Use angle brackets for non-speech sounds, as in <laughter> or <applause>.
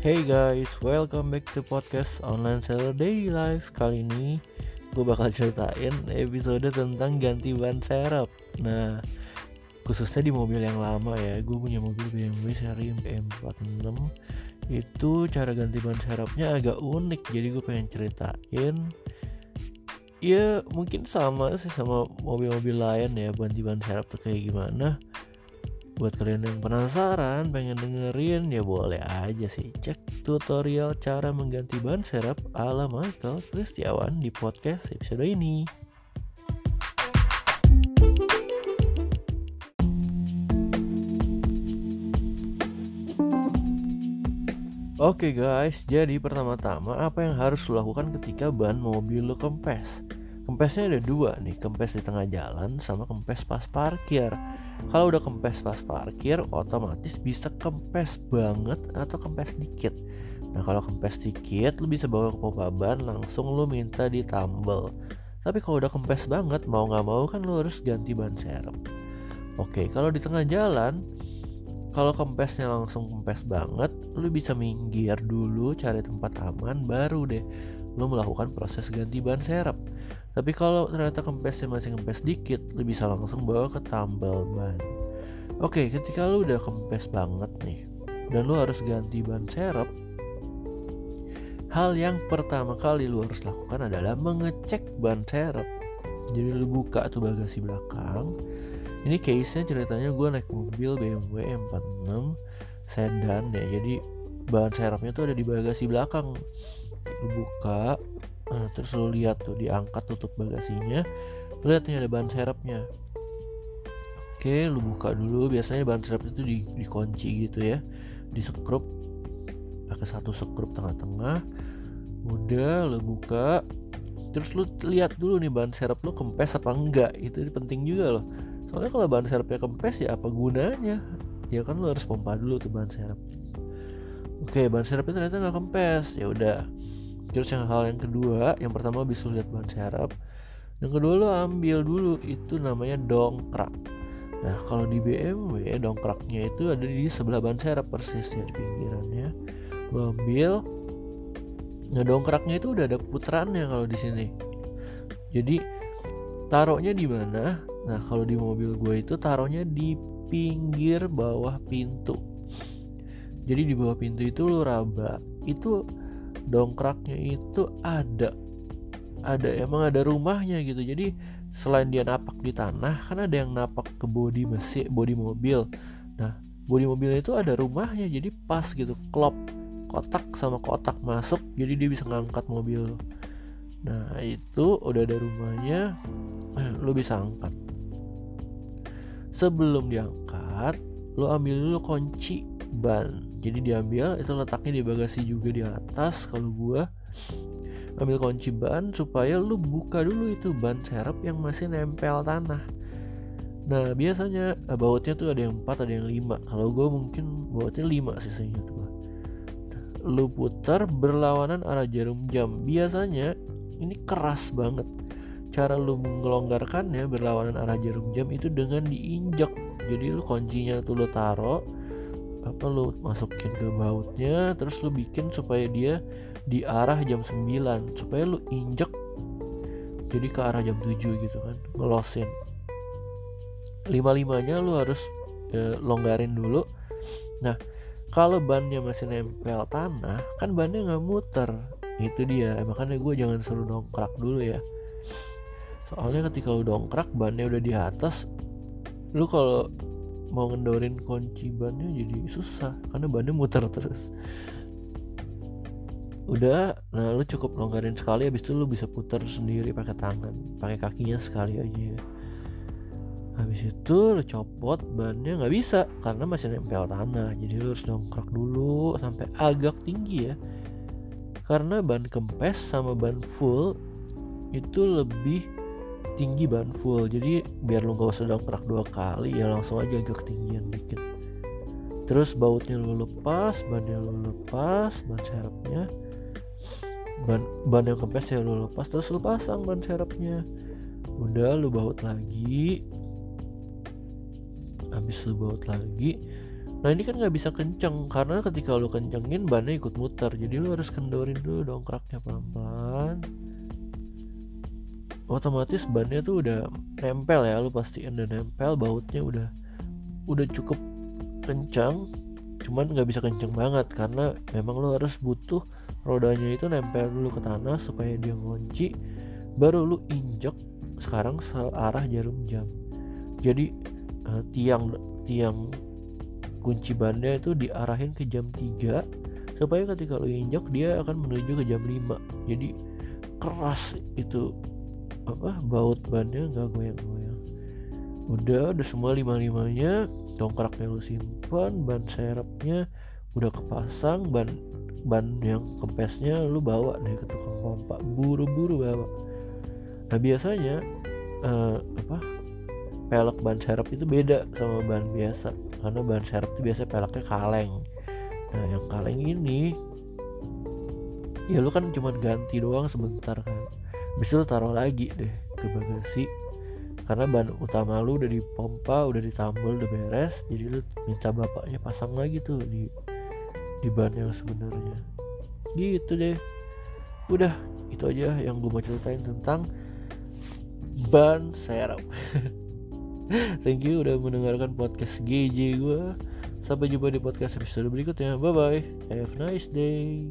Hey guys, welcome back to podcast Online Seller Daily Life. Kali ini gue bakal ceritain episode tentang ganti ban serep. Nah, khususnya di mobil yang lama ya Gue punya mobil BMW seri M46 Itu cara ganti ban serepnya agak unik Jadi gue pengen ceritain. Ya mungkin sama sih sama mobil-mobil lain ya Ganti ban serep tuh kayak gimana Buat kalian yang penasaran, pengen dengerin, ya boleh aja sih cek tutorial cara mengganti ban serep ala Michael Kristiawan di podcast episode ini. Oke okay guys, jadi pertama-tama apa yang harus lo lakukan ketika ban mobil lo kempes? Kempesnya ada dua nih, kempes di tengah jalan sama kempes pas parkir. Kalau udah kempes pas parkir, otomatis bisa kempes banget atau kempes dikit. Nah kalau kempes dikit, lu bisa bawa ke pompa ban, langsung lu minta ditambal. Tapi kalau udah kempes banget, mau nggak mau kan lu harus ganti ban serep. Oke, kalau di tengah jalan, kalau kempesnya langsung kempes banget, lu bisa minggir dulu cari tempat aman, baru deh lu melakukan proses ganti ban serep. Tapi kalau ternyata kempesnya masih kempes dikit, lu bisa langsung bawa ke tambal ban. Oke, ketika lu udah kempes banget nih, dan lu harus ganti ban serep, hal yang pertama kali lu harus lakukan adalah mengecek ban serep. Jadi lu buka tuh bagasi belakang. Ini case-nya ceritanya gue naik mobil BMW M46 sedan ya. Jadi ban serepnya tuh ada di bagasi belakang. Lu buka, Nah, terus lo lihat tuh diangkat tutup bagasinya. Lihat nih ada ban serepnya. Oke, lu buka dulu. Biasanya ban serep itu di, dikunci gitu ya. Di sekrup pakai satu sekrup tengah-tengah. Udah lu buka. Terus lu lihat dulu nih ban serep lu kempes apa enggak. Itu penting juga loh. Soalnya kalau ban serepnya kempes ya apa gunanya? Ya kan lu harus pompa dulu tuh ban serep. Oke, ban serepnya ternyata nggak kempes. Ya udah, Terus yang hal yang kedua, yang pertama bisa lihat ban serep. Yang kedua lo ambil dulu itu namanya dongkrak. Nah kalau di BMW dongkraknya itu ada di sebelah ban serep persis ya di pinggirannya. Lo ambil. Nah dongkraknya itu udah ada putarannya kalau di sini. Jadi taruhnya di mana? Nah kalau di mobil gue itu taruhnya di pinggir bawah pintu. Jadi di bawah pintu itu lo raba itu dongkraknya itu ada. Ada emang ada rumahnya gitu. Jadi selain dia napak di tanah kan ada yang napak ke bodi mesin bodi mobil. Nah bodi mobil itu ada rumahnya jadi pas gitu. Klop kotak sama kotak masuk jadi dia bisa ngangkat mobil. Nah itu udah ada rumahnya lo bisa angkat. Sebelum diangkat lo ambil dulu kunci ban. Jadi diambil itu letaknya di bagasi juga di atas kalau gua. Ambil kunci ban supaya lu buka dulu itu ban serep yang masih nempel tanah. Nah biasanya eh, bautnya tuh ada yang 4 ada yang 5 kalau gua mungkin bautnya 5 sih seingat gua. Lu putar berlawanan arah jarum jam. Biasanya ini keras banget. Cara lu mengelonggarkannya berlawanan arah jarum jam itu dengan diinjak jadi lu kuncinya tuh lu taruh apa lu masukin ke bautnya terus lu bikin supaya dia di arah jam 9 supaya lu injek jadi ke arah jam 7 gitu kan ngelosin. Lima limanya lu harus eh, longgarin dulu. Nah kalau bannya masih nempel tanah kan bannya nggak muter. Itu dia makanya gue jangan suruh dongkrak dulu ya. Soalnya ketika lu dongkrak bannya udah di atas. Lu kalau mau ngendorin kunci bannya jadi susah karena bannya muter terus. Udah nah lu cukup longgarin sekali habis itu lu bisa putar sendiri pakai tangan pakai kakinya sekali aja. Habis itu lu copot bannya nggak bisa karena masih nempel tanah. Jadi lu harus dongkrak dulu sampai agak tinggi ya. Karena ban kempes sama ban full itu lebih tinggi ban full. Jadi biar lu gak usah dongkrak dua kali ya langsung aja agak ketinggian dikit. Terus bautnya lu lepas bannya lu lepas ban serepnya ban ban yang kempes ya lu lepas terus lu pasang ban serepnya udah lu baut lagi. Habis lu baut lagi. Nah ini kan nggak bisa kenceng karena ketika lo kencengin bannya ikut muter. Jadi lo harus kendorin dulu dongkraknya pelan-pelan otomatis bannya tuh udah nempel ya lu pasti. Udah nempel bautnya udah udah cukup kencang cuman nggak bisa kencang banget karena memang lo harus butuh rodanya itu nempel dulu ke tanah supaya dia ngunci baru lu injek sekarang searah jarum jam. Jadi uh, tiang tiang kunci bannya itu diarahin ke jam 3 supaya ketika lo injak dia akan menuju ke jam 5 jadi keras itu apa baut bannya nggak goyang-goyang. Udah udah semua lima limanya dongkraknya lu simpan ban serepnya udah kepasang ban ban yang kempesnya lu bawa deh ke tukang pompa. Buru-buru bawa. Nah biasanya uh, apa pelek ban serep itu beda sama ban biasa. Karena ban serep itu biasa peleknya kaleng. Nah yang kaleng ini ya lu kan cuma ganti doang sebentar kan bisa lu taruh lagi deh ke bagasi. Karena ban utama lu udah dipompa udah ditambal udah beres jadi lu minta bapaknya pasang lagi tuh di di ban yang sebenarnya. Gitu deh. Udah itu aja yang gue mau ceritain tentang ban serep. <laughs> Thank you udah mendengarkan podcast GJ gue sampai jumpa di podcast episode berikutnya. Bye bye have a nice day